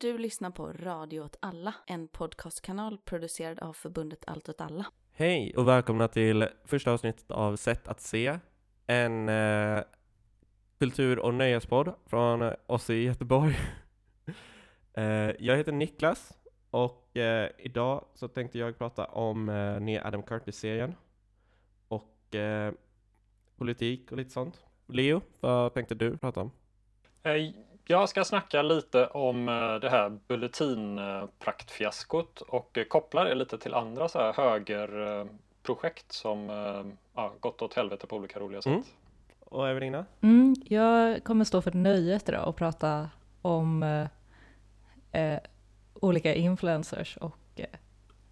Du lyssnar på Radio åt alla, en podcastkanal producerad av förbundet Allt åt alla. Hej och välkomna till första avsnittet av Sätt att se, en eh, kultur och nöjespodd från oss i Göteborg. eh, jag heter Niklas och eh, idag så tänkte jag prata om eh, nya Adam Curtis-serien och eh, politik och lite sånt. Leo, vad tänkte du prata om? Eh, jag ska snacka lite om eh, det här bulletinpraktfiaskot och koppla det lite till andra så här högerprojekt som ja, gått åt helvete på olika roliga sätt. Mm. Och Evelina? Mm, jag kommer stå för nöjet idag och prata om eh, olika influencers och eh,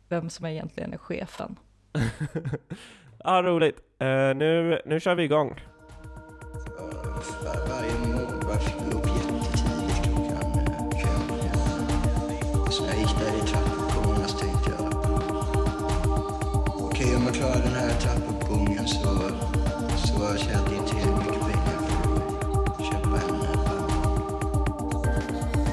vem som egentligen är chefen. ja, roligt. Uh, nu, nu kör vi igång. Jag inte tillräckligt mycket pengar för att köpa en.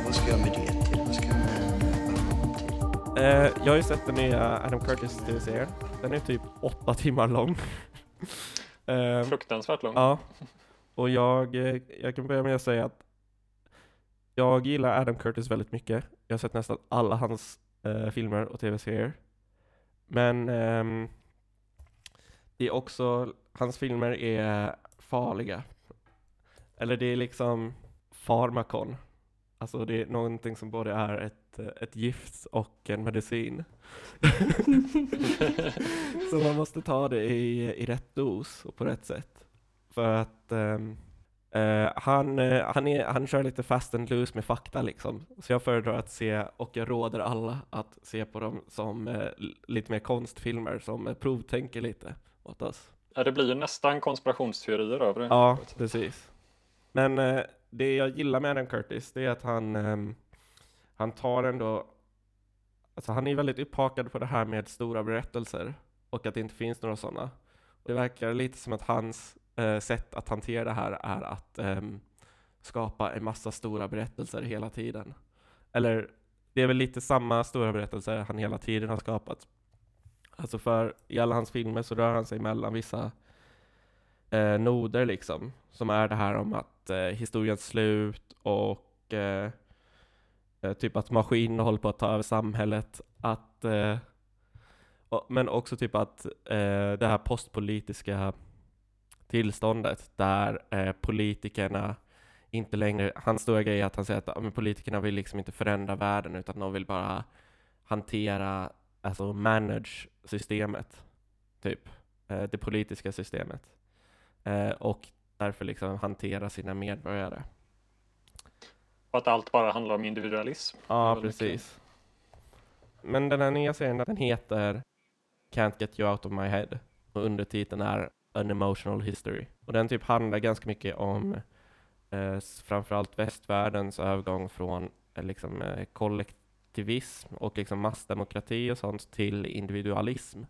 Vad ska jag med det till? Vad ska jag med en till? Uh, jag har ju sett den nya Adam Curtis tv-serien. Den är typ åtta timmar lång. uh, Fruktansvärt lång. Ja. Och jag, eh, jag kan börja med att säga att jag gillar Adam Curtis väldigt mycket. Jag har sett nästan alla hans uh, filmer och tv-serier. Men um, det är också, hans filmer är farliga. Eller det är liksom farmakon. Alltså det är någonting som både är ett, ett gift och en medicin. Så man måste ta det i, i rätt dos och på rätt sätt. För att um, uh, han, uh, han, är, han kör lite fast and loose med fakta liksom. Så jag föredrar att se, och jag råder alla att se på dem som uh, lite mer konstfilmer som provtänker lite åt oss. Ja, det blir ju nästan konspirationsteorier över det. Ja, precis. Men eh, det jag gillar med Adam Curtis, det är att han, eh, han tar ändå, alltså han är väldigt upphakad på det här med stora berättelser och att det inte finns några sådana. Det verkar lite som att hans eh, sätt att hantera det här är att ehm, skapa en massa stora berättelser hela tiden. Eller det är väl lite samma stora berättelser han hela tiden har skapat. Alltså för i alla hans filmer så rör han sig mellan vissa eh, noder liksom, som är det här om att eh, historiens slut och eh, eh typ att maskiner håller på att ta över samhället, att eh, och, men också typ att eh, det här postpolitiska tillståndet där politikerna inte längre, hans stora grej är att han säger att men politikerna vill liksom inte förändra världen utan de vill bara hantera, alltså manage systemet, typ, det politiska systemet eh, och därför liksom hantera sina medborgare. Och att allt bara handlar om individualism. Ja, precis. Men den här nya serien, den heter Can't Get You Out of My Head och undertiteln är An Emotional History. Och den typ handlar ganska mycket om eh, framförallt västvärldens övergång från eh, liksom, eh, kollektivism och liksom massdemokrati och sånt till individualism.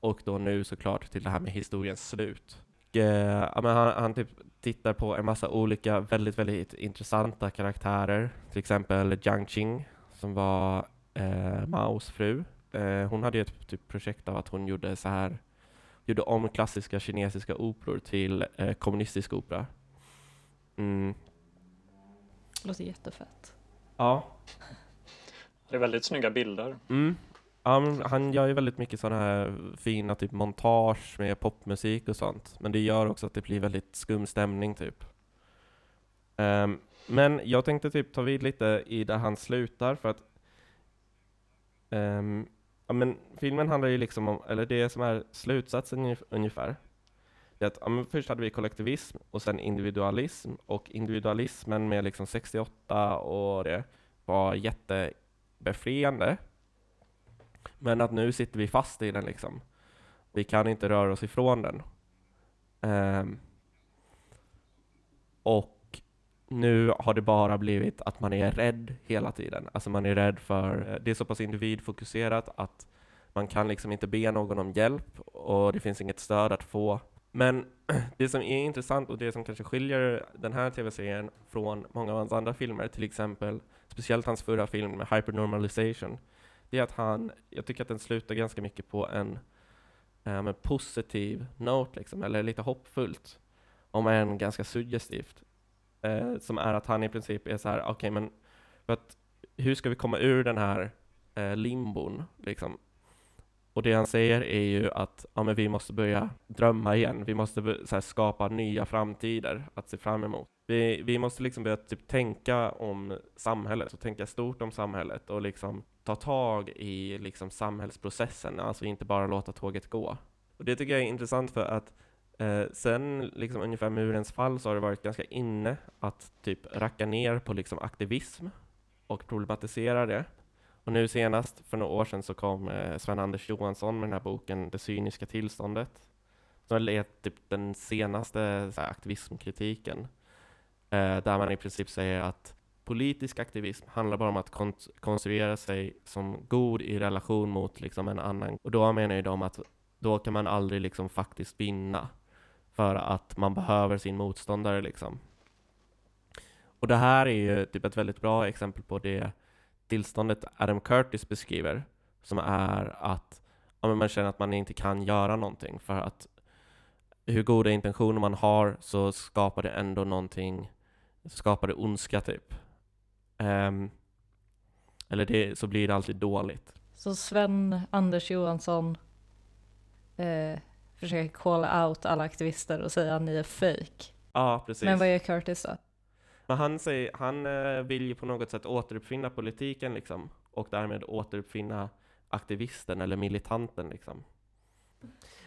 Och då nu såklart till det här med historiens slut eh, han, han typ tittar på en massa olika väldigt, väldigt intressanta karaktärer. Till exempel Jiang Qing som var eh, Maos fru. Eh, hon hade ett typ projekt av att hon gjorde så här gjorde om klassiska kinesiska operor till eh, kommunistisk opera. Mm. Det låter jättefett. Ja. Det är väldigt snygga bilder. Mm. Um, han gör ju väldigt mycket sådana här fina typ montage med popmusik och sånt. Men det gör också att det blir väldigt skum stämning typ. Um, men jag tänkte typ ta vid lite i där han slutar för att um, ja, men filmen handlar ju liksom om, eller det som är slutsatsen ungefär, det är att ja, först hade vi kollektivism och sen individualism och individualismen med liksom 68 och det var jätte befriande, men att nu sitter vi fast i den liksom. Vi kan inte röra oss ifrån den. Um, och nu har det bara blivit att man är rädd hela tiden. Alltså man är rädd för, eh, det är så pass individfokuserat att man kan liksom inte be någon om hjälp och det finns inget stöd att få. Men det som är intressant och det som kanske skiljer den här tv-serien från många av hans andra filmer, till exempel speciellt hans förra film med Hypernormalization, det är att han, jag tycker att den slutar ganska mycket på en eh, um, en positiv note, liksom, eller lite hoppfullt, om än ganska suggestivt. Uh, som är att han i princip är så här, okej okay, men för att, hur ska vi komma ur den här uh, limbon? Liksom? Och det han säger är ju att ja, men vi måste börja drömma igen. Vi måste här, skapa nya framtider att se fram emot. Vi, vi måste liksom börja typ, tänka om samhället och tänka stort om samhället och liksom ta tag i liksom, samhällsprocessen, alltså inte bara låta tåget gå. Och det tycker jag är intressant för att eh, sen liksom, ungefär murens fall så har det varit ganska inne att typ racka ner på liksom, aktivism och problematisera det. Och nu senast, för några år sedan, så kom eh, Sven-Anders Johansson med den här boken Det cyniska tillståndet. Som är typ den senaste här, aktivismkritiken. Eh, där man i princip säger att politisk aktivism handlar bara om att kon konstruera sig som god i relation mot liksom, en annan. Och då menar ju de att då kan man aldrig liksom faktiskt vinna. För att man behöver sin motståndare liksom. Och det här är ju typ ett väldigt bra exempel på det tillståndet Adam Curtis beskriver, som är att ja, man känner att man inte kan göra någonting för att hur goda intentioner man har så skapar det ändå någonting, skapar det ondska typ. Um, eller det, så blir det alltid dåligt. Så Sven Anders Johansson eh, försöker call out alla aktivister och säga att ni är fake. Ja, precis. Men vad är Curtis då? Men han, säger, han eh, vill ju på något sätt återuppfinna politiken liksom, och därmed återuppfinna aktivisten eller militanten liksom.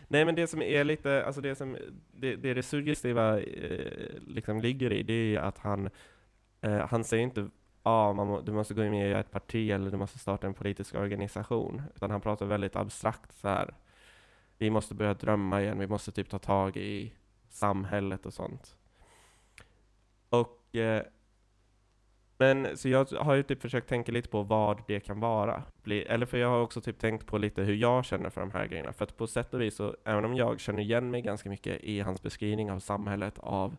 Nej men det som är lite, alltså det som, det, det, det suggestiva eh, liksom ligger i, det är att han, eh, han säger inte ja, ah, du måste gå med i ett parti eller du måste starta en politisk organisation, utan han pratar väldigt abstrakt så här. Vi måste börja drömma igen, vi måste typ ta tag i samhället och sånt. Och, eh, men så jag har ju typ försökt tänka lite på vad det kan vara. Bli, eller för jag har också typ tänkt på lite hur jag känner för de här grejerna. För att på sätt och vis så, även om jag känner igen mig ganska mycket i hans beskrivning av samhället, av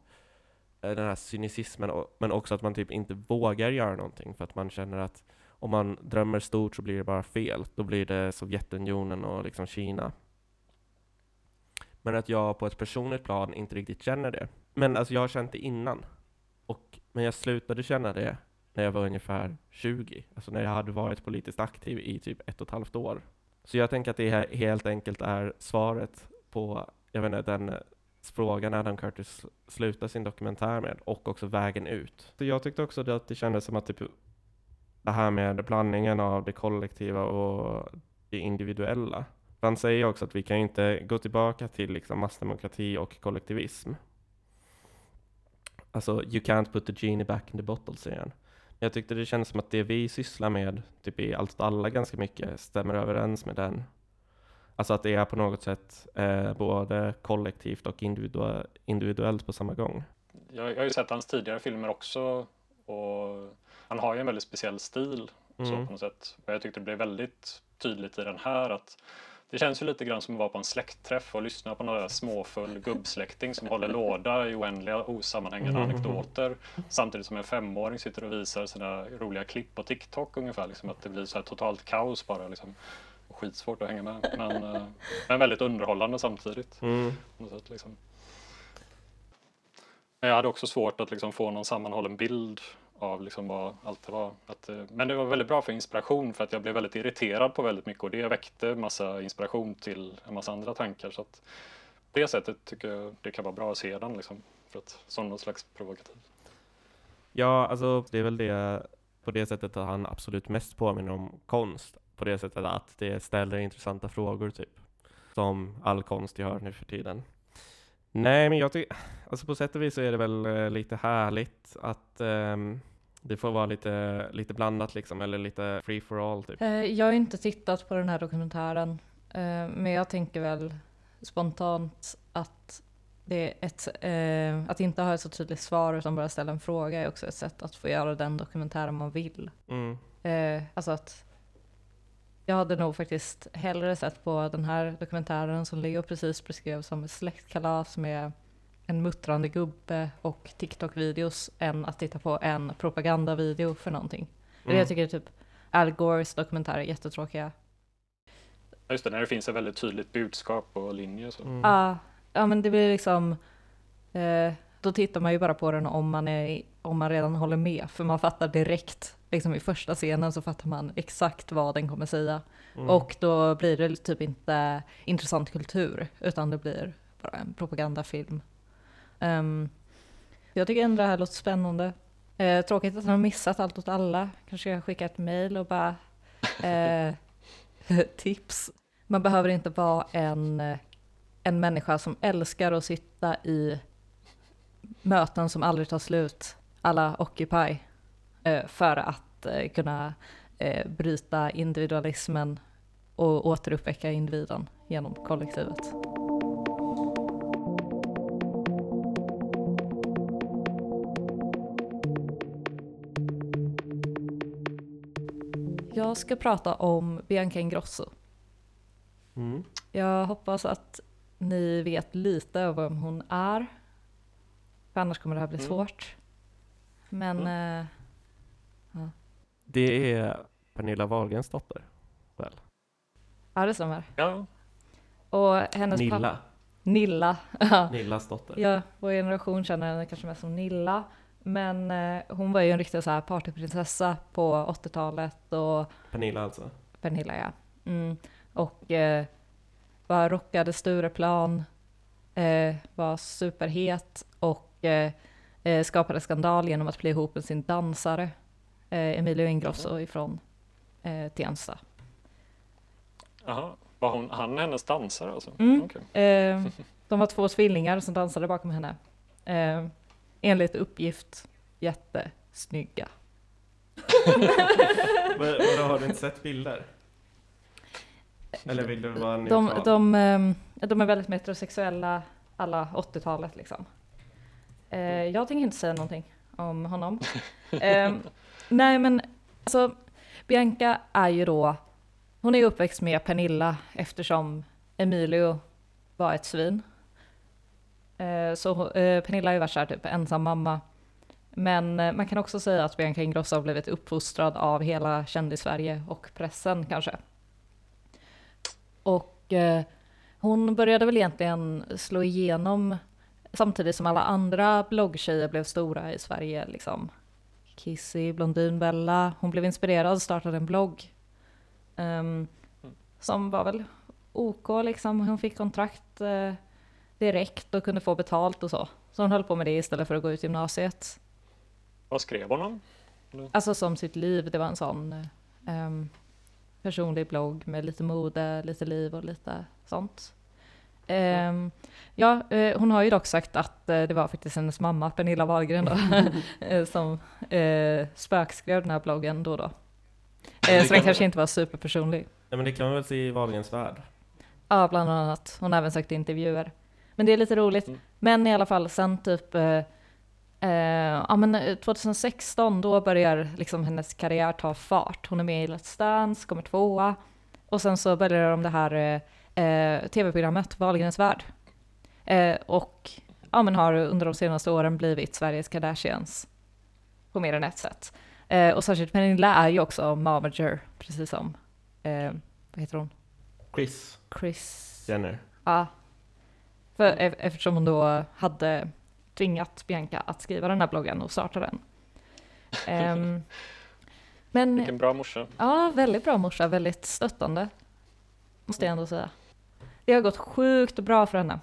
eh, den här cynicismen, och, men också att man typ inte vågar göra någonting för att man känner att om man drömmer stort så blir det bara fel. Då blir det Sovjetunionen och liksom Kina. Men att jag på ett personligt plan inte riktigt känner det. Men alltså jag har känt det innan. Och, men jag slutade känna det när jag var ungefär 20, alltså när jag hade varit politiskt aktiv i typ ett och ett halvt år. Så jag tänker att det här helt enkelt är svaret på, jag vet inte, den eh, frågan Adam Curtis slutar sin dokumentär med, och också vägen ut. Så jag tyckte också att det kändes som att typ det här med blandningen av det kollektiva och det individuella. Han säger också att vi kan inte gå tillbaka till liksom massdemokrati och kollektivism. Alltså, you can't put the genie back in the bottle, säger han. Jag tyckte det kändes som att det vi sysslar med, typ i allt alla ganska mycket, stämmer överens med den. Alltså att det är på något sätt eh, både kollektivt och individu individuellt på samma gång. Jag, jag har ju sett hans tidigare filmer också och han har ju en väldigt speciell stil mm. så på något sätt. Och jag tyckte det blev väldigt tydligt i den här att det känns ju lite grann som att vara på en släktträff och lyssna på några småfull gubbsläkting som håller låda i oändliga osammanhängande mm. anekdoter samtidigt som en femåring sitter och visar sina roliga klipp på TikTok ungefär. Liksom att det blir så här totalt kaos bara. Liksom. Skitsvårt att hänga med men, eh, men väldigt underhållande samtidigt. Mm. Sätt, liksom. Jag hade också svårt att liksom få någon sammanhållen bild av liksom vad allt det var. Att, eh, men det var väldigt bra för inspiration för att jag blev väldigt irriterad på väldigt mycket och det väckte massa inspiration till en massa andra tankar. Så att på det sättet tycker jag det kan vara bra att se den liksom, för att, som någon slags provokativ. Ja, alltså det är väl det på det sättet att han absolut mest påminner om konst. På det sättet att det ställer intressanta frågor typ. Som all konst gör nu för tiden. Nej, men jag tycker, alltså på sätt och vis så är det väl eh, lite härligt att um, det får vara lite, lite blandat liksom, eller lite free for all typ. Eh, jag har inte tittat på den här dokumentären, eh, men jag tänker väl spontant att det är ett, eh, att inte ha ett så tydligt svar utan bara ställa en fråga är också ett sätt att få göra den dokumentären man vill. Mm. Eh, alltså att jag hade nog faktiskt hellre sett på den här dokumentären som Leo precis beskrev som ett släktkalas med en muttrande gubbe och TikTok-videos än att titta på en propagandavideo för någonting. Mm. Jag tycker typ Al Gores dokumentärer är jättetråkiga. Ja, Just det, när det finns ett väldigt tydligt budskap och linje. Så. Mm. Ja, ja men det blir liksom, eh, då tittar man ju bara på den om man, är, om man redan håller med, för man fattar direkt, liksom i första scenen så fattar man exakt vad den kommer säga. Mm. Och då blir det typ inte intressant kultur, utan det blir bara en propagandafilm. Um, jag tycker ändå det här låter spännande. Eh, tråkigt att han har missat allt åt alla. Kanske jag skickar ett mail och bara eh, tips. Man behöver inte vara en, eh, en människa som älskar att sitta i möten som aldrig tar slut, alla Occupy, eh, för att eh, kunna eh, bryta individualismen och återuppväcka individen genom kollektivet. Jag ska prata om Bianca Ingrosso. Mm. Jag hoppas att ni vet lite om vem hon är. För annars kommer det här bli Mm. svårt. Men eh, Det är Pernilla Wahlgrens dotter, väl? ja, det stämmer. Ja, Och hennes pappa... Nilla. Nilla. Ja. Nillas dotter. Ja, vår generation känner henne kanske mest som Nilla. Men eh, hon var ju en riktig så här partyprinsessa på 80-talet och Pernilla alltså. Pernilla ja. Mm. Och eh, var rockade Stureplan, eh, var superhet och eh, eh, skapade skandal genom att bli ihop med sin dansare eh, Emilio Ingrosso ifrån eh, Tensta. Jaha. Var hon, han hennes dansare alltså? Mm. Okej. Eh, de var två tvillingar som dansade bakom henne. Enligt uppgift jättesnygga. Men, vadå, har du inte sett bilder? Eller vill du vara De, neutral? de, ehm, de är väldigt metrosexuella alla 80-talet liksom. Eh, jag tänker inte säga någonting om honom. Ehm, nej men alltså Bianca är ju då, hon är uppväxt med Pernilla eftersom Emilio var ett svin. Eh, så eh, Pernilla är ju värsta typ ensam mamma. Men eh, man kan också säga att Bianca Ingrosso har blivit uppfostrad av hela kändis-Sverige och pressen kanske. Och hon började väl egentligen slå igenom samtidigt som alla andra bloggtjejer blev stora i Sverige. Liksom. Kissy, Blondinbella, hon blev inspirerad och startade en blogg. Um, som var väl OK liksom. Hon fick kontrakt eh, direkt och kunde få betalt och så. Så hon höll på med det istället för att gå ut gymnasiet. Vad skrev hon om? Alltså som sitt liv, det var en sån ehm, personlig blogg med lite mode, lite liv och lite sånt. Ehm, ja, eh, hon har ju dock sagt att eh, det var faktiskt hennes mamma, Pernilla Wahlgren då, eh, som eh, spökskrev den här bloggen då och då. Så den kanske inte var superpersonlig. Nej men det kan man väl se i Wahlgrens värld? Ja, bland annat. Hon har även sagt i intervjuer. Men det är lite roligt. Mm. Men i alla fall sen typ eh, eh, ja, men eh, 2016 då börjar liksom hennes karriär ta fart. Hon är med i Let's Dance, kommer tvåa. Och sen så börjar de det här eh, eh, tv-programmet Wahlgrens värld. Eh, och ja, men har under de senaste åren blivit Sveriges Kardashians. På mer än ett sätt. Eh, och särskilt Pernilla är ju också momager, precis som, eh, vad heter hon? Chris Chris Jenner. Ja. För, e- eftersom hon då hade tvingat Bianca att skriva den här bloggen och starta den. Ehm, men Vilken bra morsa. ja, väldigt bra morsa, väldigt stöttande. Måste jag ändå säga. Det har gått sjukt bra för henne.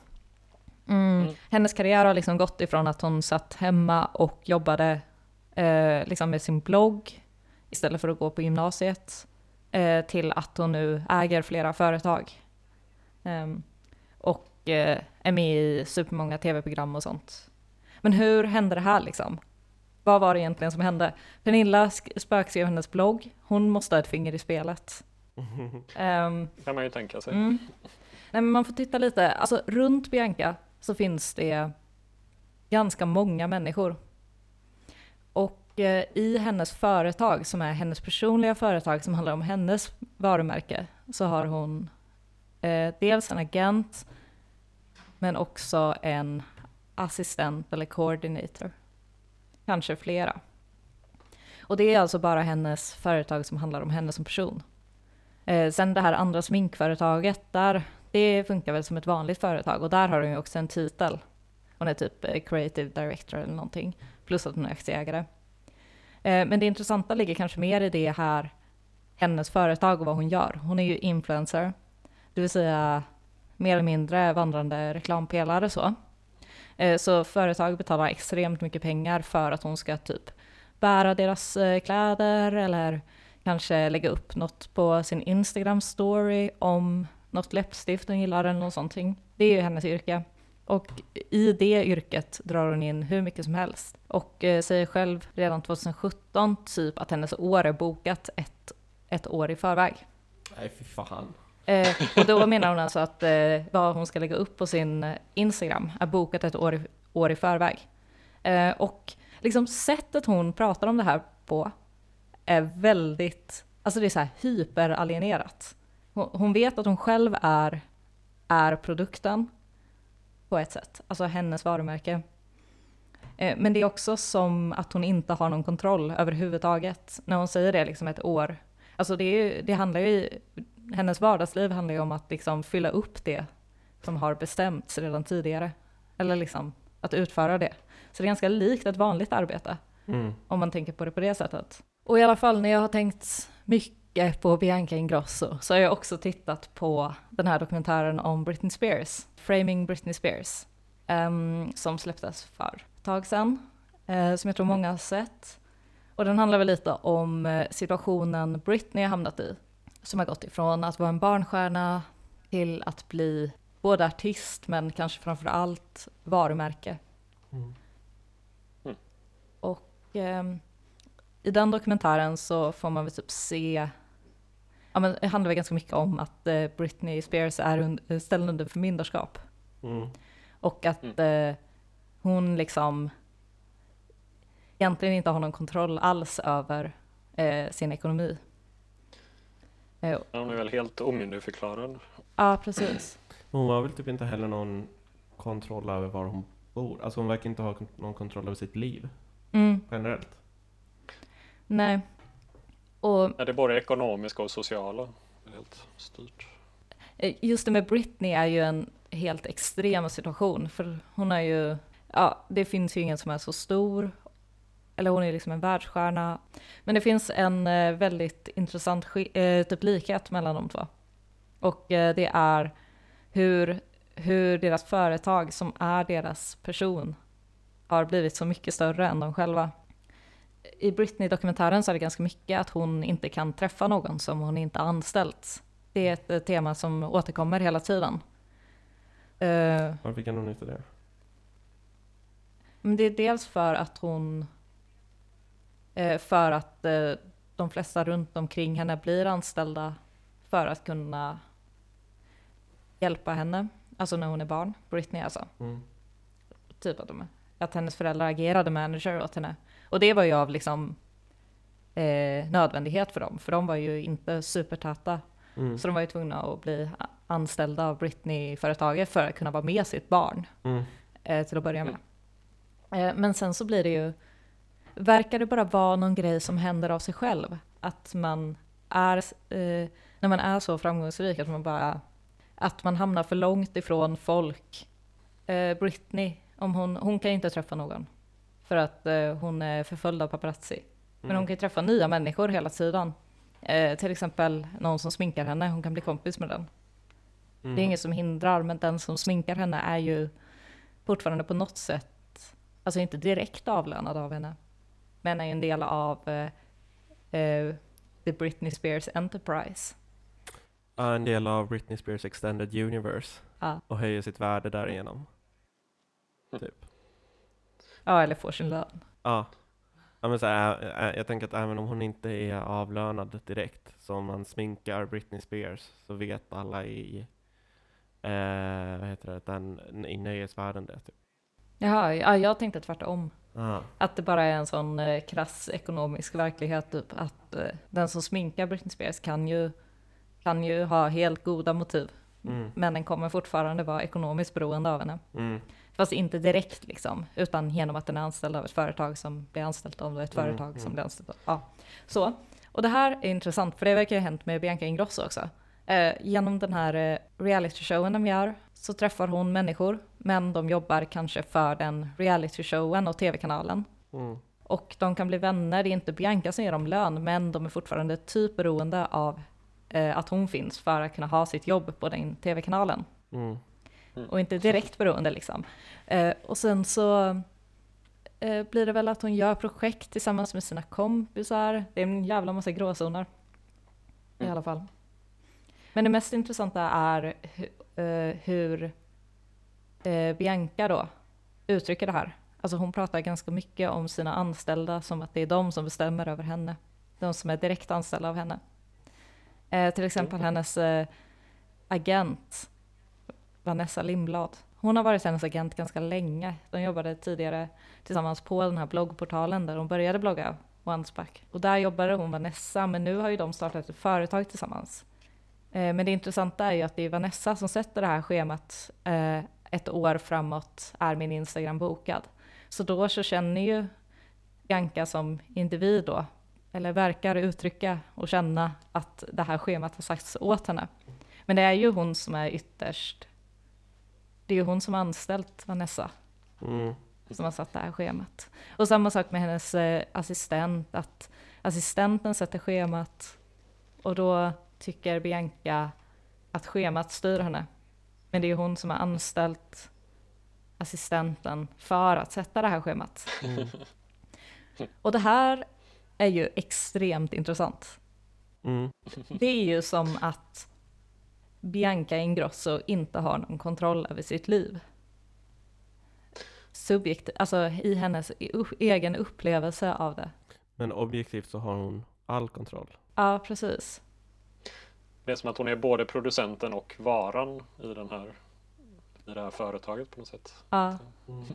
Mm. Mm. Hennes karriär har liksom gått ifrån att hon satt hemma och jobbade eh, liksom med sin blogg istället för att gå på gymnasiet eh, till att hon nu äger flera företag. Ehm, och eh, är med i supermånga tv-program och sånt. Men hur hände det här liksom? Vad var det egentligen som hände? Pernilla sk- spökskrev hennes blogg. Hon måste ha ett finger i spelet. Ehm, kan man ju tänka sig. Mm. Nej, men man får titta lite, alltså runt Bianca så finns det ganska många människor. Och eh, i hennes företag, som är hennes personliga företag som handlar om hennes varumärke, så har hon eh, dels en agent, men också en assistent eller coordinator. Kanske flera. Och det är alltså bara hennes företag som handlar om henne som person. Eh, sen det här andra sminkföretaget, där, det funkar väl som ett vanligt företag och där har hon ju också en titel. Hon är typ eh, creative director eller någonting, plus att hon är aktieägare. Eh, men det intressanta ligger kanske mer i det här, hennes företag och vad hon gör. Hon är ju influencer, det vill säga mer eller mindre vandrande reklampelare så. Eh, så företag betalar extremt mycket pengar för att hon ska typ bära deras eh, kläder eller kanske lägga upp något på sin Instagram story om något läppstift hon gillar eller något sånt. Det är ju hennes yrke. Och i det yrket drar hon in hur mycket som helst. Och eh, säger själv redan 2017 typ att hennes år är bokat ett, ett år i förväg. Nej, fy fan. Eh, och då menar hon alltså att eh, vad hon ska lägga upp på sin eh, Instagram är bokat ett år i, år i förväg. Eh, och liksom sättet hon pratar om det här på är väldigt, alltså det är så här hyperalienerat. Hon, hon vet att hon själv är, är produkten på ett sätt, alltså hennes varumärke. Eh, men det är också som att hon inte har någon kontroll överhuvudtaget när hon säger det liksom ett år. Alltså det, är, det handlar ju, hennes vardagsliv handlar ju om att liksom fylla upp det som har bestämts redan tidigare. Eller liksom att utföra det. Så det är ganska likt ett vanligt arbete. Mm. Om man tänker på det på det sättet. Och i alla fall när jag har tänkt mycket på Bianca Ingrosso så har jag också tittat på den här dokumentären om Britney Spears, Framing Britney Spears, um, som släpptes för ett tag sedan, uh, som jag tror många har sett. Och den handlar väl lite om uh, situationen Britney har hamnat i, som har gått ifrån att vara en barnstjärna till att bli både artist men kanske framför allt varumärke. Mm. Mm. Och um, i den dokumentären så får man väl typ se, ja men det handlar väl ganska mycket om att eh, Britney Spears är un, ställd under förmyndarskap. Mm. Och att eh, hon liksom egentligen inte har någon kontroll alls över eh, sin ekonomi. Hon är väl helt omyndigförklarad. ja, precis. Hon har väl typ inte heller någon kontroll över var hon bor. Alltså hon verkar inte ha någon kontroll över sitt liv Mm, generellt. nej. Och Ja, det är både ekonomiska och sociala. Helt styrt. Eh, Just det med Britney är ju en helt extrem situation, för hon är ju, ja, det finns ju ingen som är så stor, eller hon är liksom en världsstjärna. Men det finns en eh, väldigt intressant eh, typ likhet mellan de två. Och eh, det är hur, hur deras företag, som är deras person, har blivit så mycket större än de själva. I Britney-dokumentären så är det ganska mycket att hon inte kan träffa någon som hon inte anställt. Det är ett tema som återkommer hela tiden. Varför kan hon inte det? men det är dels för att hon... eh, för att eh, de flesta runt omkring henne blir anställda för att kunna hjälpa henne. Alltså när hon är barn, Britney alltså. Mm. Typ att, de, att hennes föräldrar agerade manager åt henne. Och det var ju av liksom eh, nödvändighet för dem, för de var ju inte supertäta. Mm. Så de var ju tvungna att bli anställda av Britney-företaget för att kunna vara med sitt barn Mm. eh, till att börja med. Eh, men sen så blir det ju, verkar det bara vara någon grej som händer av sig själv? Att man är, eh, när man är så framgångsrik, att man bara, att man hamnar för långt ifrån folk. Eh, Britney, om hon, hon kan inte träffa någon. För att eh, hon är förföljd av paparazzi. Men hon kan ju träffa nya människor hela tiden. Eh, till exempel någon som sminkar henne, hon kan bli kompis med den. Mm. Det är inget som hindrar, men den som sminkar henne är ju fortfarande på något sätt, alltså inte direkt avlönad av henne, men är en del av eh, eh, The Britney Spears Enterprise. Ja, en del av Britney Spears Extended Universe Ja, och höjer sitt värde därigenom. Typ. ja eller får sin lön. Ja. ja men så här, ä- jag tänker att även om hon inte är avlönad direkt, så om man sminkar Britney Spears så vet alla i, eh, vad heter det, den, i nöjesvärlden det. Typ. Jaha, ja, jag tänkte tvärtom. Ja. Att det bara är en sån eh, krass ekonomisk verklighet, typ att eh, den som sminkar Britney Spears kan ju, kan ju ha helt goda motiv. Mm. Men den kommer fortfarande vara ekonomiskt beroende av henne. Mm. Fast inte direkt liksom, utan genom att den är anställd av ett företag som blir anställt av ett Mm, företag som mm. blir anställt av... Ja, så. Och det här är intressant, för det verkar ju ha hänt med Bianca Ingrosso också. Eh, genom den här eh, reality-showen de gör så träffar hon människor, men de jobbar kanske för den reality-showen och tv-kanalen. Mm. Och de kan bli vänner, det är inte Bianca som ger dem lön, men de är fortfarande typ beroende av eh, att hon finns för att kunna ha sitt jobb på den tv-kanalen. Mm. Och inte direkt beroende liksom. Eh, och sen så eh, blir det väl att hon gör projekt tillsammans med sina kompisar. Det är en jävla massa gråzoner. I Mm. alla fall. Men det mest intressanta är hur eh, Bianca då uttrycker det här. Alltså hon pratar ganska mycket om sina anställda som att det är de som bestämmer över henne. De som är direkt anställda av henne. Eh, till exempel hennes eh, agent Vanessa Lindblad. Hon har varit hennes agent ganska länge. De jobbade tidigare tillsammans på den här bloggportalen där hon började blogga Once Back. Och där jobbade hon Vanessa, men nu har ju de startat ett företag tillsammans. Eh, Men det intressanta är ju att det är Vanessa som sätter det här schemat eh, ett år framåt är min Instagram bokad. Så då så känner ju Bianca som individ då, eller verkar uttrycka och känna att det här schemat har sagts åt henne. Men det är ju hon som är ytterst, det är ju hon som har anställt Vanessa Mm. som har satt det här schemat. Och samma sak med hennes eh, assistent, att assistenten sätter schemat och då tycker Bianca att schemat styr henne. Men det är hon som har anställt assistenten för att sätta det här schemat. Mm. Och det här är ju extremt intressant. Mm. Det är ju som att Bianca Ingrosso inte har någon kontroll över sitt liv. Subjekt, alltså i hennes u- egen upplevelse av det. Men objektivt så har hon all kontroll. Ja, precis. Det är som att hon är både producenten och varan i, den här, i det här företaget på något sätt. Ja. Mm.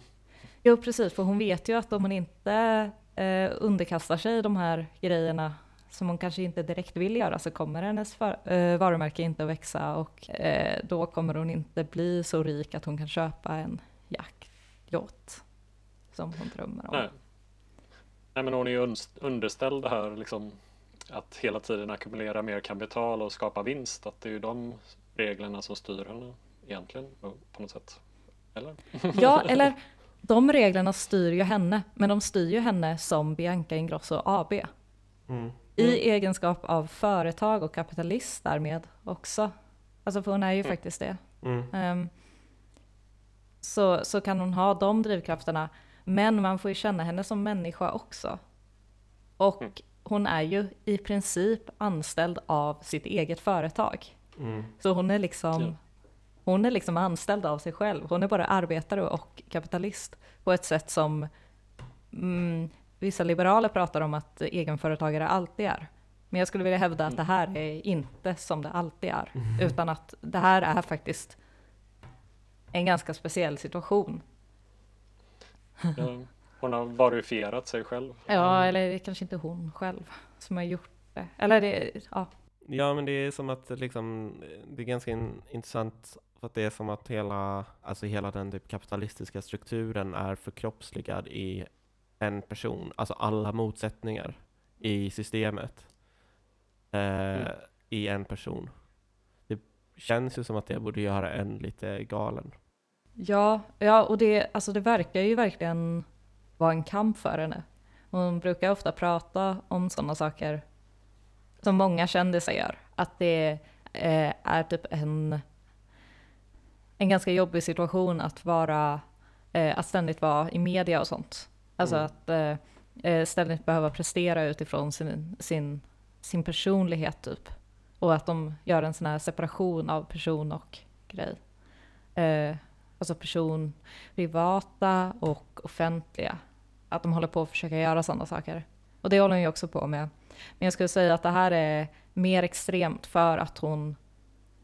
Jo, precis, för hon vet ju att om hon inte eh, underkastar sig de här grejerna som hon kanske inte direkt vill göra så kommer hennes för, eh, varumärke inte att växa och eh, då kommer hon inte bli så rik att hon kan köpa en jaktyacht som hon drömmer om. Nej. Nej men hon är ju underställd det här liksom att hela tiden ackumulera mer kapital och skapa vinst. Att det är ju de reglerna som styr henne egentligen på något sätt. Eller? Ja, eller de reglerna styr ju henne, men de styr ju henne som Bianca Ingrosso AB. Mm. I egenskap av företag och kapitalist därmed också. Alltså för hon är ju Mm. faktiskt det. Mm. Ehm, så, så kan hon ha de drivkrafterna. Men man får ju känna henne som människa också. Och Mm. Hon är ju i princip anställd av sitt eget företag. Mm. Så hon är liksom, Ja. hon är liksom anställd av sig själv. Hon är bara arbetare och kapitalist på ett sätt som mm, vissa liberaler pratar om att egenföretagare alltid är. Men jag skulle vilja hävda att det här är inte som det alltid är, utan att det här är faktiskt en ganska speciell situation. Ja, Hon har varifierat sig själv. Ja, eller det är kanske inte hon själv som har gjort det. Eller det, ja. Ja, men det är som att liksom, det är ganska in, intressant för att det är som att hela, alltså hela den typ kapitalistiska strukturen är förkroppsligad i en person, alltså alla motsättningar i systemet eh, i en person. Det känns ju som att det borde göra en lite galen. Ja, ja och det, alltså det verkar ju verkligen vara en kamp för henne. Hon brukar ofta prata om sådana saker som många kändisar gör. Att det eh, är typ en, en ganska jobbig situation att vara, eh, att ständigt vara i media och sånt. Alltså Mm. att eh, eh, ständigt behöva prestera utifrån sin, sin, sin personlighet typ. Och att de gör en sån här separation av person och grej. Eh, alltså person, privata och offentliga. Att de håller på att försöka göra sådana saker. Och det håller hon ju också på med. Men jag skulle säga att det här är mer extremt för att hon,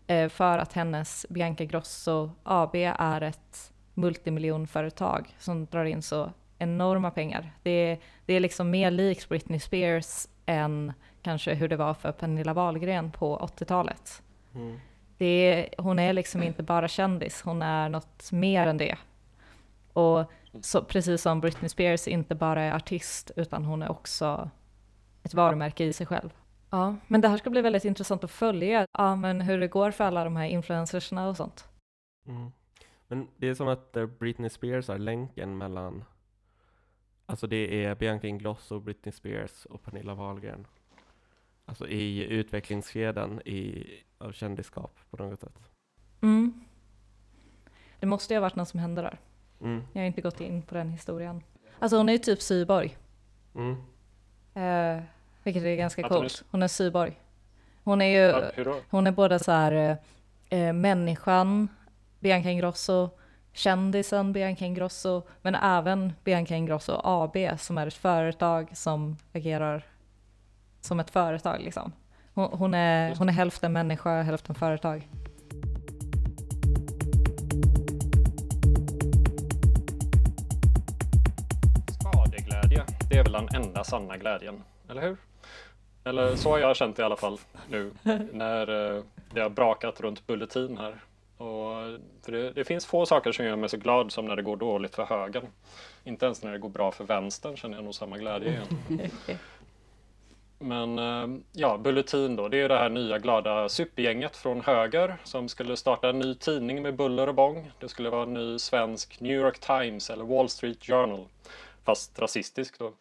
eh, för att hennes Bianca Grosso AB är ett multimiljonföretag som drar in så enorma pengar. Det är, det är liksom mer likt Britney Spears än kanske hur det var för Pernilla Wahlgren på 80-talet. Mm. Det är, hon är liksom inte bara kändis, hon är något mer än det. Och så, precis som Britney Spears inte bara är artist utan hon är också ett varumärke i sig själv. Ja, men det här ska bli väldigt intressant att följa, ja, men hur det går för alla de här influencersna och sånt. Mm. Men det är som att eh, Britney Spears är länken mellan Alltså det är Bianca Ingrosso, Britney Spears och Pernilla Wahlgren. Alltså i utvecklingskedjan i, av kändisskap på något sätt. Mm. Det måste ju ha varit något som hände där. Mm. Jag har inte gått in på den historien. Alltså hon är ju typ syborg. Mm. Eh, vilket är ganska Att hon är coolt. Hon är syborg. Hon är ju, Ja, hon är både så här eh, eh, människan, Bianca Ingrosso, kändisen Bianca Ingrosso, men även Bianca Ingrosso AB som är ett företag som agerar som ett företag liksom. Hon, hon, är, hon är hälften människa, hälften företag. Sanna glädjen, eller hur? Eller så har jag känt i alla fall nu när eh, det har brakat runt Bulletin här. Och för det, det finns få saker som gör mig så glad som när det går dåligt för högern. Inte ens när det går bra för vänstern känner jag nog samma glädje igen. Men eh, ja, Bulletin då, det är det här nya glada supergänget från höger som skulle starta en ny tidning med buller och bång. Det skulle vara en ny svensk New York Times eller Wall Street Journal, fast rasistisk då.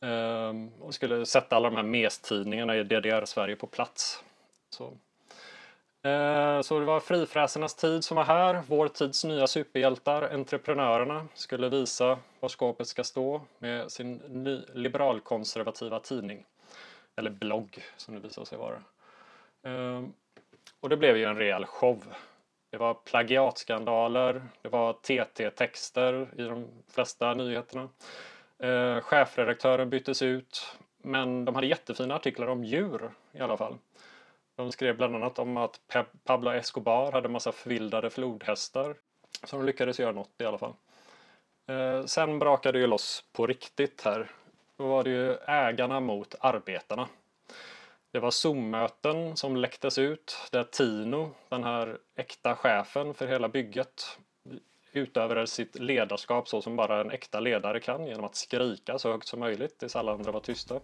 Ehm, och skulle sätta alla de här mestidningarna i DDR-Sverige på plats. Så. Ehm, så det var frifräsarnas tid som var här. Vår tids nya superhjältar, entreprenörerna, skulle visa var skåpet ska stå med sin ny liberalkonservativa tidning. Eller blogg, som det visade sig vara. Ehm, och det blev ju en rejäl show. Det var plagiatskandaler, det var TT-texter i de flesta nyheterna. Eh, chefredaktören byttes ut, men de hade jättefina artiklar om djur i alla fall. De skrev bland annat om att Pe- Pablo Escobar hade massa förvildade flodhästar. Så de lyckades göra något i alla fall. Eh, sen brakade det ju loss på riktigt här. Då var det ju ägarna mot arbetarna. Det var Zoom-möten som läcktes ut där Tino, den här äkta chefen för hela bygget, utövade sitt ledarskap så som bara en äkta ledare kan genom att skrika så högt som möjligt tills alla andra var tysta.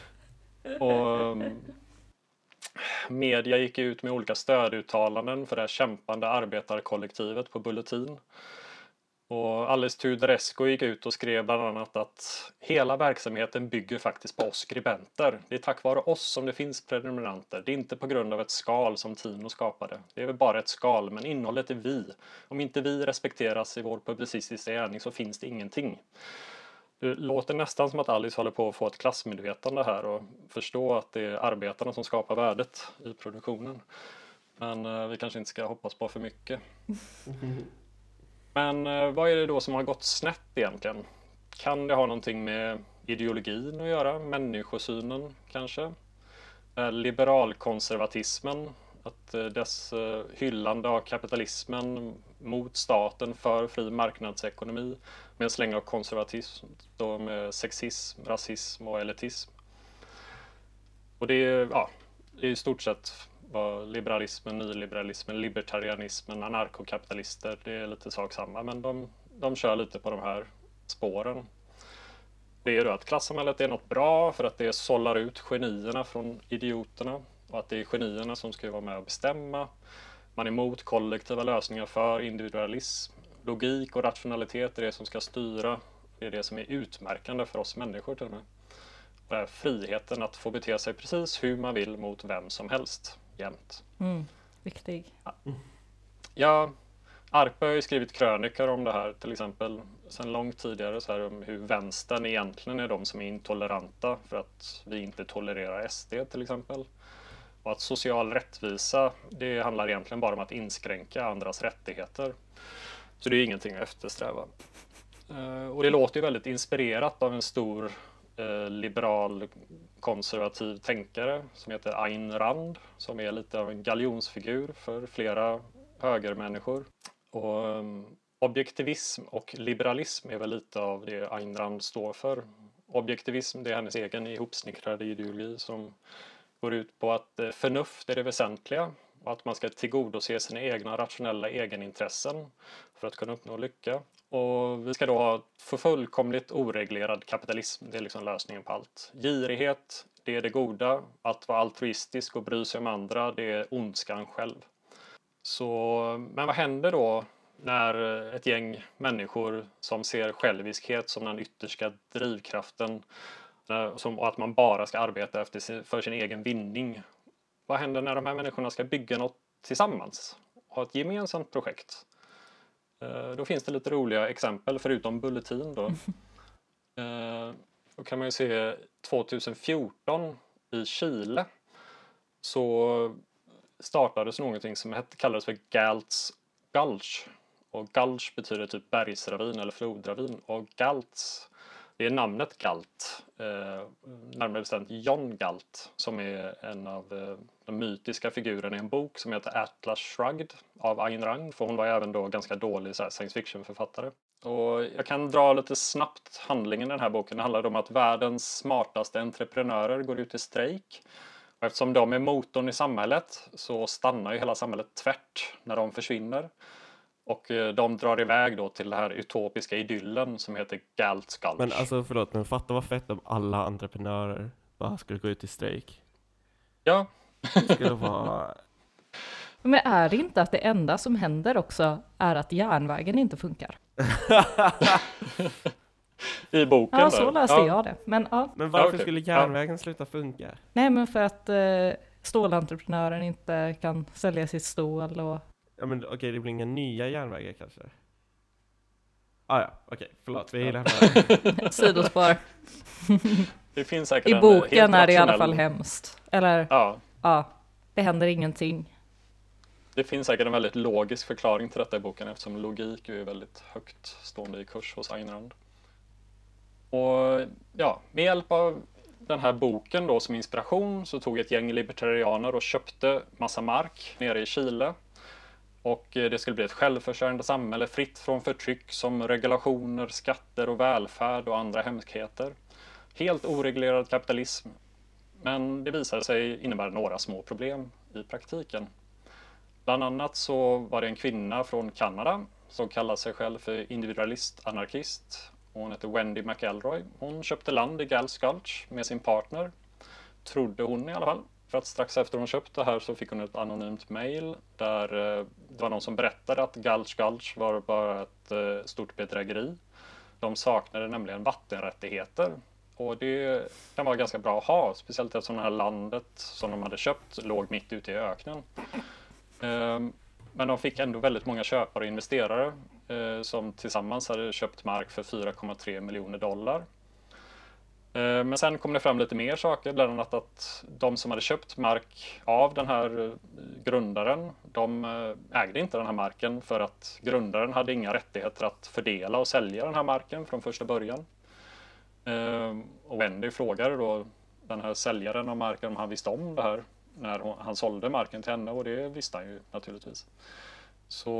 Och um, media gick ut med olika stöduttalanden för det kämpande arbetarkollektivet på Bulletin. Och Alice Tudorescu gick ut och skrev bland annat att hela verksamheten bygger faktiskt på oss skribenter. Det är tack vare oss som det finns prenumeranter. Det är inte på grund av ett skal som Tino skapade. Det är väl bara ett skal, men innehållet är vi. Om inte vi respekteras i vår publicistiska gärning så finns det ingenting. Det låter nästan som att Alice håller på att få ett klassmedvetande här och förstå att det är arbetarna som skapar värdet i produktionen. Men eh, vi kanske inte ska hoppas på för mycket. Men eh, vad är det då som har gått snett egentligen? Kan det ha någonting med ideologin att göra? Människosynen kanske? Eh, liberalkonservatismen? Att eh, dess hyllande av kapitalismen mot staten för fri marknadsekonomi med en släng av konservatism då med sexism, rasism och elitism. Och det är, ja, det är i stort sett vad liberalismen, nyliberalismen, libertarianismen, anarkokapitalister, det är lite sak samma, men de, de kör lite på de här spåren. Det är då att klassamhället är något bra för att det sållar ut genierna från idioterna och att det är genierna som ska vara med och bestämma. Man är emot kollektiva lösningar för individualism. Logik och rationalitet är det som ska styra. Det är det som är utmärkande för oss människor till och med. Och det är friheten att få bete sig precis hur man vill mot vem som helst, jämt. Mm, viktig. Ja, Arpe har ju skrivit krönikor om det här till exempel sedan långt tidigare så här om hur vänstern egentligen är de som är intoleranta för att vi inte tolererar SD till exempel. Och att social rättvisa, det handlar egentligen bara om att inskränka andras rättigheter. Så det är ingenting att eftersträva. Eh, Och det låter ju väldigt inspirerat av en stor eh, liberal konservativ tänkare som heter Ayn Rand som är lite av en galjonsfigur för flera högermänniskor. Och um, objektivism och liberalism är väl lite av det Ayn Rand står för. Objektivism, det är hennes egen ihopsnickrade ideologi som går ut på att eh, förnuft är det väsentliga och att man ska tillgodose sina egna rationella egenintressen för att kunna uppnå lycka. Och vi ska då ha fullkomligt oreglerad kapitalism, det är liksom lösningen på allt. Girighet, det är det goda. Att vara altruistisk och bry sig om andra, det är ondskan själv. Så, men vad händer då när ett gäng människor som ser själviskhet som den yttersta drivkraften eh, och att man bara ska arbeta efter för sin egen vinning. Vad händer när de här människorna ska bygga något tillsammans? Ha ett gemensamt projekt? Eh, då finns det lite roliga exempel förutom Bulletin då. Eh, då kan man ju se 2014 i Chile så startades någonting som hette, kallades för Galts Gulch. Och Gulch betyder typ bergsravin eller flodravin och Galts det är namnet Galt, eh, närmare bestämt John Galt, som är en av eh, de mytiska figurerna i en bok som heter Atlas Shrugged av Ayn Rand, för hon var även då ganska dålig så här, science fiction-författare. Och jag kan dra lite snabbt handlingen i den här boken. Det handlar om att världens smartaste entreprenörer går ut i strejk. Och eftersom de är motorn i samhället så stannar ju hela samhället tvärt när de försvinner. Och eh, de drar iväg då till den här utopiska idyllen som heter Galt Skulch. Men alltså förlåt, men fatta vad fett om alla entreprenörer bara skulle gå ut i strejk. Ja. Det skulle vara... Men är det inte att det enda som händer också är att järnvägen inte funkar? I boken? Ja, så läste ja. jag det. Men, ja. Men varför okej. skulle järnvägen sluta funka? Nej, men för att eh, stålentreprenören inte kan sälja sitt stål och Ja men okej, det blir inga nya järnvägar kanske? Ah, ja, okej, förlåt, vi lämnar sidospår. Det finns säkert I en boken är det i alla fall hemskt. Eller Ja, ja, det händer ingenting. det finns säkert en väldigt logisk förklaring till detta i boken eftersom logik är väldigt högt stående i kurs hos Ayn Rand. Och ja, med hjälp av den här boken då som inspiration så tog ett gäng libertarianer och köpte massa mark nere i Chile. Och eh, det skulle bli ett självförsörjande samhälle fritt från förtryck som regulationer, skatter och välfärd och andra hemskheter. Helt oreglerad kapitalism. Men det visade sig innebära några små problem i praktiken. Bland annat så var det en kvinna från Kanada som kallade sig själv för individualist anarkist. Hon hette Wendy McElroy. Hon köpte land i Gals Gulch med sin partner. Trodde hon i alla fall. För att strax efter hon köpte det här så fick hon ett anonymt mail där eh, det var någon som berättade att Gulch Gulch var bara ett eh, stort bedrägeri. De saknade nämligen vattenrättigheter. Och det kan vara ganska bra att ha, speciellt eftersom det här landet som de hade köpt låg mitt ute i öknen. Ehm, men de fick ändå väldigt många köpare och investerare eh, som tillsammans hade köpt mark för 4,3 miljoner dollar. Ehm, men sen kom det fram lite mer saker, bland annat att de som hade köpt mark av den här eh, grundaren, de eh, ägde inte den här marken för att grundaren hade inga rättigheter att fördela och sälja den här marken från första början. Ehm, och Wendy frågade då den här säljaren av marken om han visste om det här när hon, han sålde marken till henne och det visste han ju naturligtvis. Så,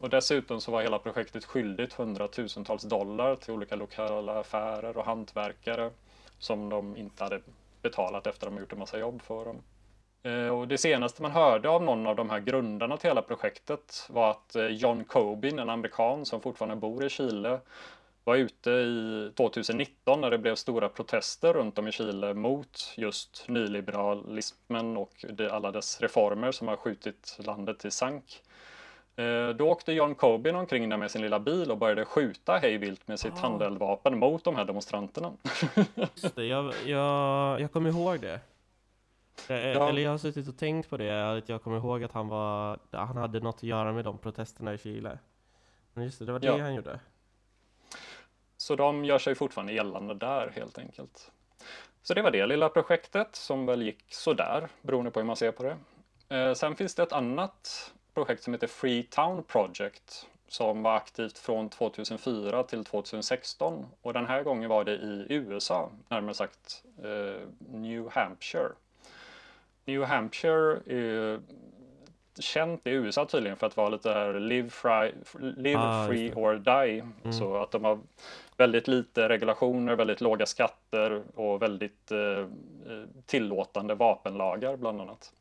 och dessutom så var hela projektet skyldigt hundratusentals dollar till olika lokala affärer och hantverkare som de inte hade betalat efter att de gjort en massa jobb för dem. Ehm, och det senaste man hörde av någon av de här grundarna till hela projektet var att eh, John Cobin, en amerikan som fortfarande bor i Chile, var ute i 2019 när det blev stora protester runt om i Chile mot just nyliberalismen och alla dess reformer som har skjutit landet i sank. Eh, Då åkte John Cobin omkring där med sin lilla bil och började skjuta hejvilt med sitt Ah. handeldvapen mot de här demonstranterna. Just det, jag, jag, jag kommer ihåg det. Eh, Ja. Eller jag har suttit och tänkt på det, att jag kommer ihåg att han var, han hade något att göra med de protesterna i Chile. Men just det, det var det Ja. han gjorde. Så de gör sig fortfarande gällande där helt enkelt. Så det var det lilla projektet som väl gick sådär beroende på hur man ser på det. Eh, sen finns det ett annat projekt som heter Freetown Project som var aktivt från 2004 till 2016 och den här gången var det i USA, närmare sagt eh, New Hampshire. New Hampshire är känt i USA tydligen för att vara lite här live, fri, live Ah, free or die. Så att de har väldigt lite regulationer, väldigt låga skatter och väldigt eh, eh, tillåtande vapenlagar bland annat.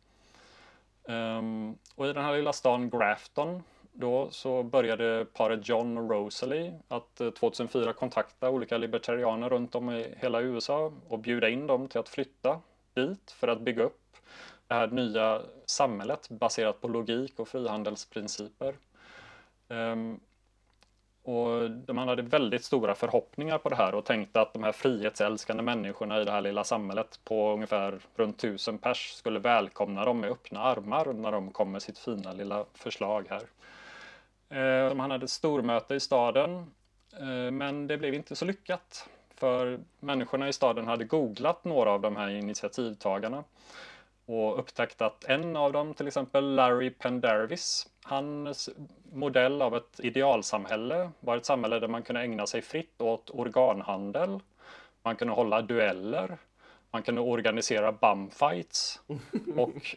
Um, och i den här lilla stan Grafton då så började paret John och Rosalie att eh, 2004 kontakta olika libertarianer runt om i hela USA och bjuda in dem till att flytta dit för att bygga upp det här nya samhället baserat på logik och frihandelsprinciper. Um, och man hade väldigt stora förhoppningar på det här och tänkte att de här frihetsälskande människorna i det här lilla samhället på ungefär runt tusen pers skulle välkomna dem med öppna armar när de kom med sitt fina lilla förslag här. Eh, de hade ett stormöte i staden, eh, men det blev inte så lyckat. För människorna i staden hade googlat några av de här initiativtagarna och upptäckt att en av dem, till exempel Larry Pendervis, hans modell av ett idealsamhälle var ett samhälle där man kunde ägna sig fritt åt organhandel, man kunde hålla dueller, man kunde organisera bumfights och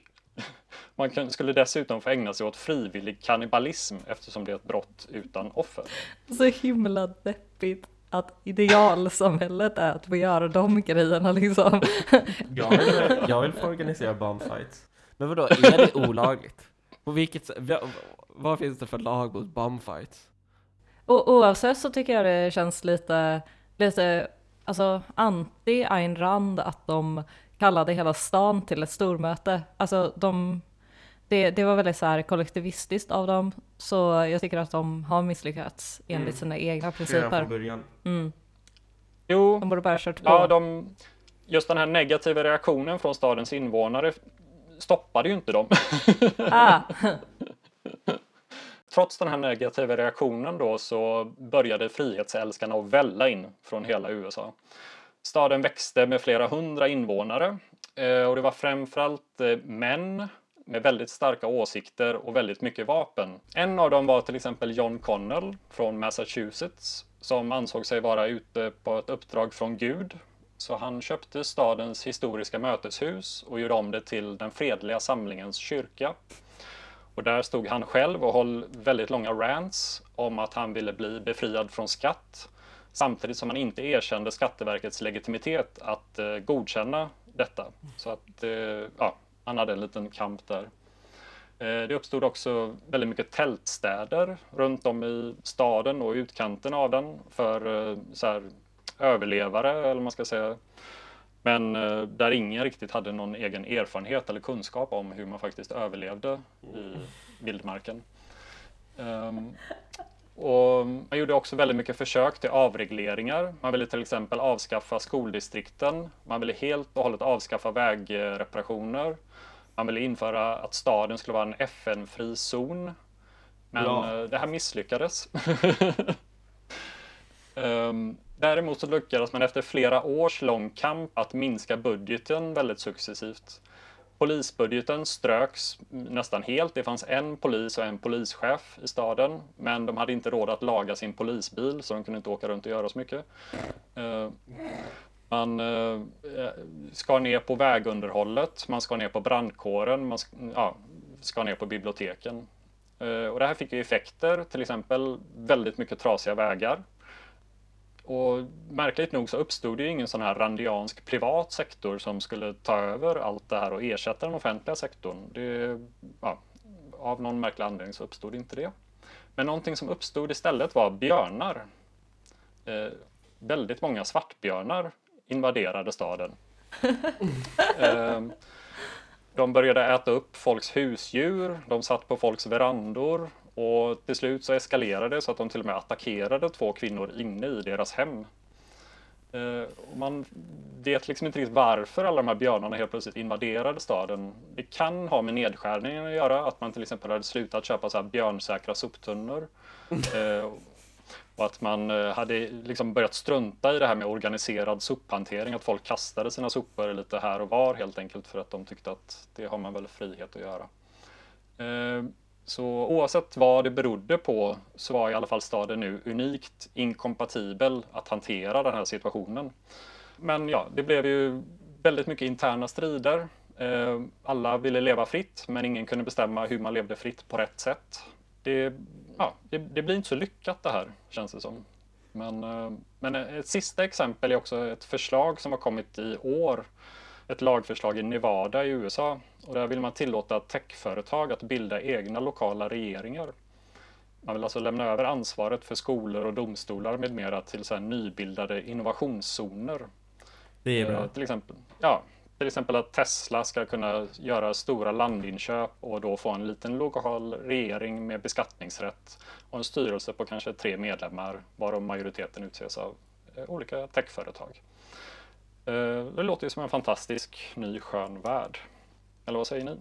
man skulle dessutom få ägna sig åt frivillig kannibalism eftersom det är ett brott utan offer. Så himla deppigt att idealsamhället är att få göra de grejerna liksom. Jag vill, jag vill få organisera bumfights. Men vadå, är det olagligt? På vilket sätt? Vad finns det för lag mot bumfights? Och oavsett så tycker jag det känns lite, lite alltså anti Ayn Rand att de kallade hela stan till ett stormöte. Alltså de, det, det var väldigt så här kollektivistiskt av dem, så jag tycker att de har misslyckats enligt mm. sina egna principer. Redan från början. Mm. Jo, de borde bara kört på. Ja, de, just den här negativa reaktionen från stadens invånare stoppade ju inte dem. Ah. Trots den här negativa reaktionen då så började frihetsälskarna att välla in från hela USA. Staden växte med flera hundra invånare eh, och det var framförallt eh, män med väldigt starka åsikter och väldigt mycket vapen. En av dem var till exempel John Connell från Massachusetts som ansåg sig vara ute på ett uppdrag från Gud. Så han köpte stadens historiska möteshus och gjorde om det till den fredliga samlingens kyrka. Och där stod han själv och höll väldigt långa rants om att han ville bli befriad från skatt samtidigt som han inte erkände Skatteverkets legitimitet att eh, godkänna detta. Så att eh, ja, han hade en liten kamp där. Eh, det uppstod också väldigt mycket tältstäder runt om i staden och utkanten av den för eh, så här, överlevare, eller man ska säga. Men eh, där ingen riktigt hade någon egen erfarenhet eller kunskap om hur man faktiskt överlevde i vildmarken. Um, och man gjorde också väldigt mycket försök till avregleringar. Man ville till exempel avskaffa skoldistrikten. Man ville helt och hållet avskaffa vägreparationer. Man ville införa att staden skulle vara en FN-fri zon. Men ja. Eh, det här misslyckades. um, däremot så lyckades man efter flera års lång kamp att minska budgeten väldigt successivt. Polisbudgeten ströks nästan helt. Det fanns en polis och en polischef i staden, men de hade inte råd att laga sin polisbil så de kunde inte åka runt och göra så mycket. Eh, man eh, skar ner på vägunderhållet, man skar ner på brandkåren, man ja, skar ner på biblioteken. Eh, och det här fick ju effekter, till exempel väldigt mycket trasiga vägar. Och märkligt nog så uppstod det ingen sån här randiansk privat sektor som skulle ta över allt det här och ersätta den offentliga sektorn. Det, ja, av någon märklig anledning så uppstod inte det. Men någonting som uppstod istället var björnar. Eh, väldigt många svartbjörnar invaderade staden. eh, de började äta upp folks husdjur, de satt på folks verandor och till slut så eskalerade det så att de till och med attackerade två kvinnor inne i deras hem. Eh, man vet liksom inte riktigt varför alla de här björnarna helt plötsligt invaderade staden. Det kan ha med nedskärningen att göra, att man till exempel hade slutat köpa så här björnsäkra soptunnor. Eh, och att man eh, hade liksom börjat strunta i det här med organiserad sophantering, att folk kastade sina sopor lite här och var helt enkelt för att de tyckte att det har man väl frihet att göra. Så oavsett vad det berodde på så var i alla fall staden nu unikt inkompatibel att hantera den här situationen. Men ja, det blev ju väldigt mycket interna strider. Eh, alla ville leva fritt, men ingen kunde bestämma hur man levde fritt på rätt sätt. Det, ja, det, det blir inte så lyckat det här, känns det som. Men, eh, men ett sista exempel är också ett förslag som har kommit i år ett lagförslag i Nevada i USA och där vill man tillåta techföretag att bilda egna lokala regeringar. Man vill alltså lämna över ansvaret för skolor och domstolar med mera till så nybildade innovationszoner. Det är bra. Eh, till, exempel, ja, till exempel att Tesla ska kunna göra stora landinköp och då få en liten lokal regering med beskattningsrätt och en styrelse på kanske tre medlemmar varav majoriteten utses av eh, olika techföretag. Eh, det låter ju som en fantastisk ny skön värld. Eller vad säger ni?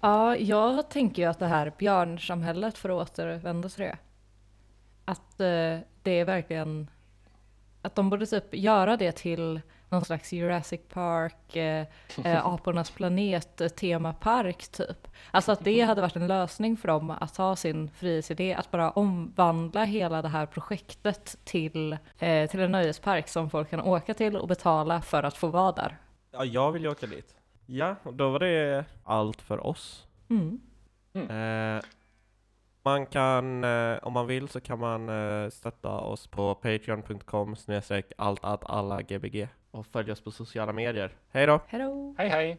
Ja, jag tänker ju att det här björnsamhället, för att återvända till det, att eh, det är verkligen, att de borde typ göra det till någon slags Jurassic Park, eh, eh, Apornas planet eh, temapark typ. Alltså att det hade varit en lösning för dem att ha sin frihetsidé, att bara omvandla hela det här projektet till, eh, till en nöjespark som folk kan åka till och betala för att få vara där. Ja, jag vill ju åka dit. Ja, och då var det allt för oss. Mm. Eh, man kan, eh, om man vill så kan man eh, stötta oss på patreon.com snedstreck allt att alla gbg och följa oss på sociala medier. Hej då! Hejdå! Hej hej!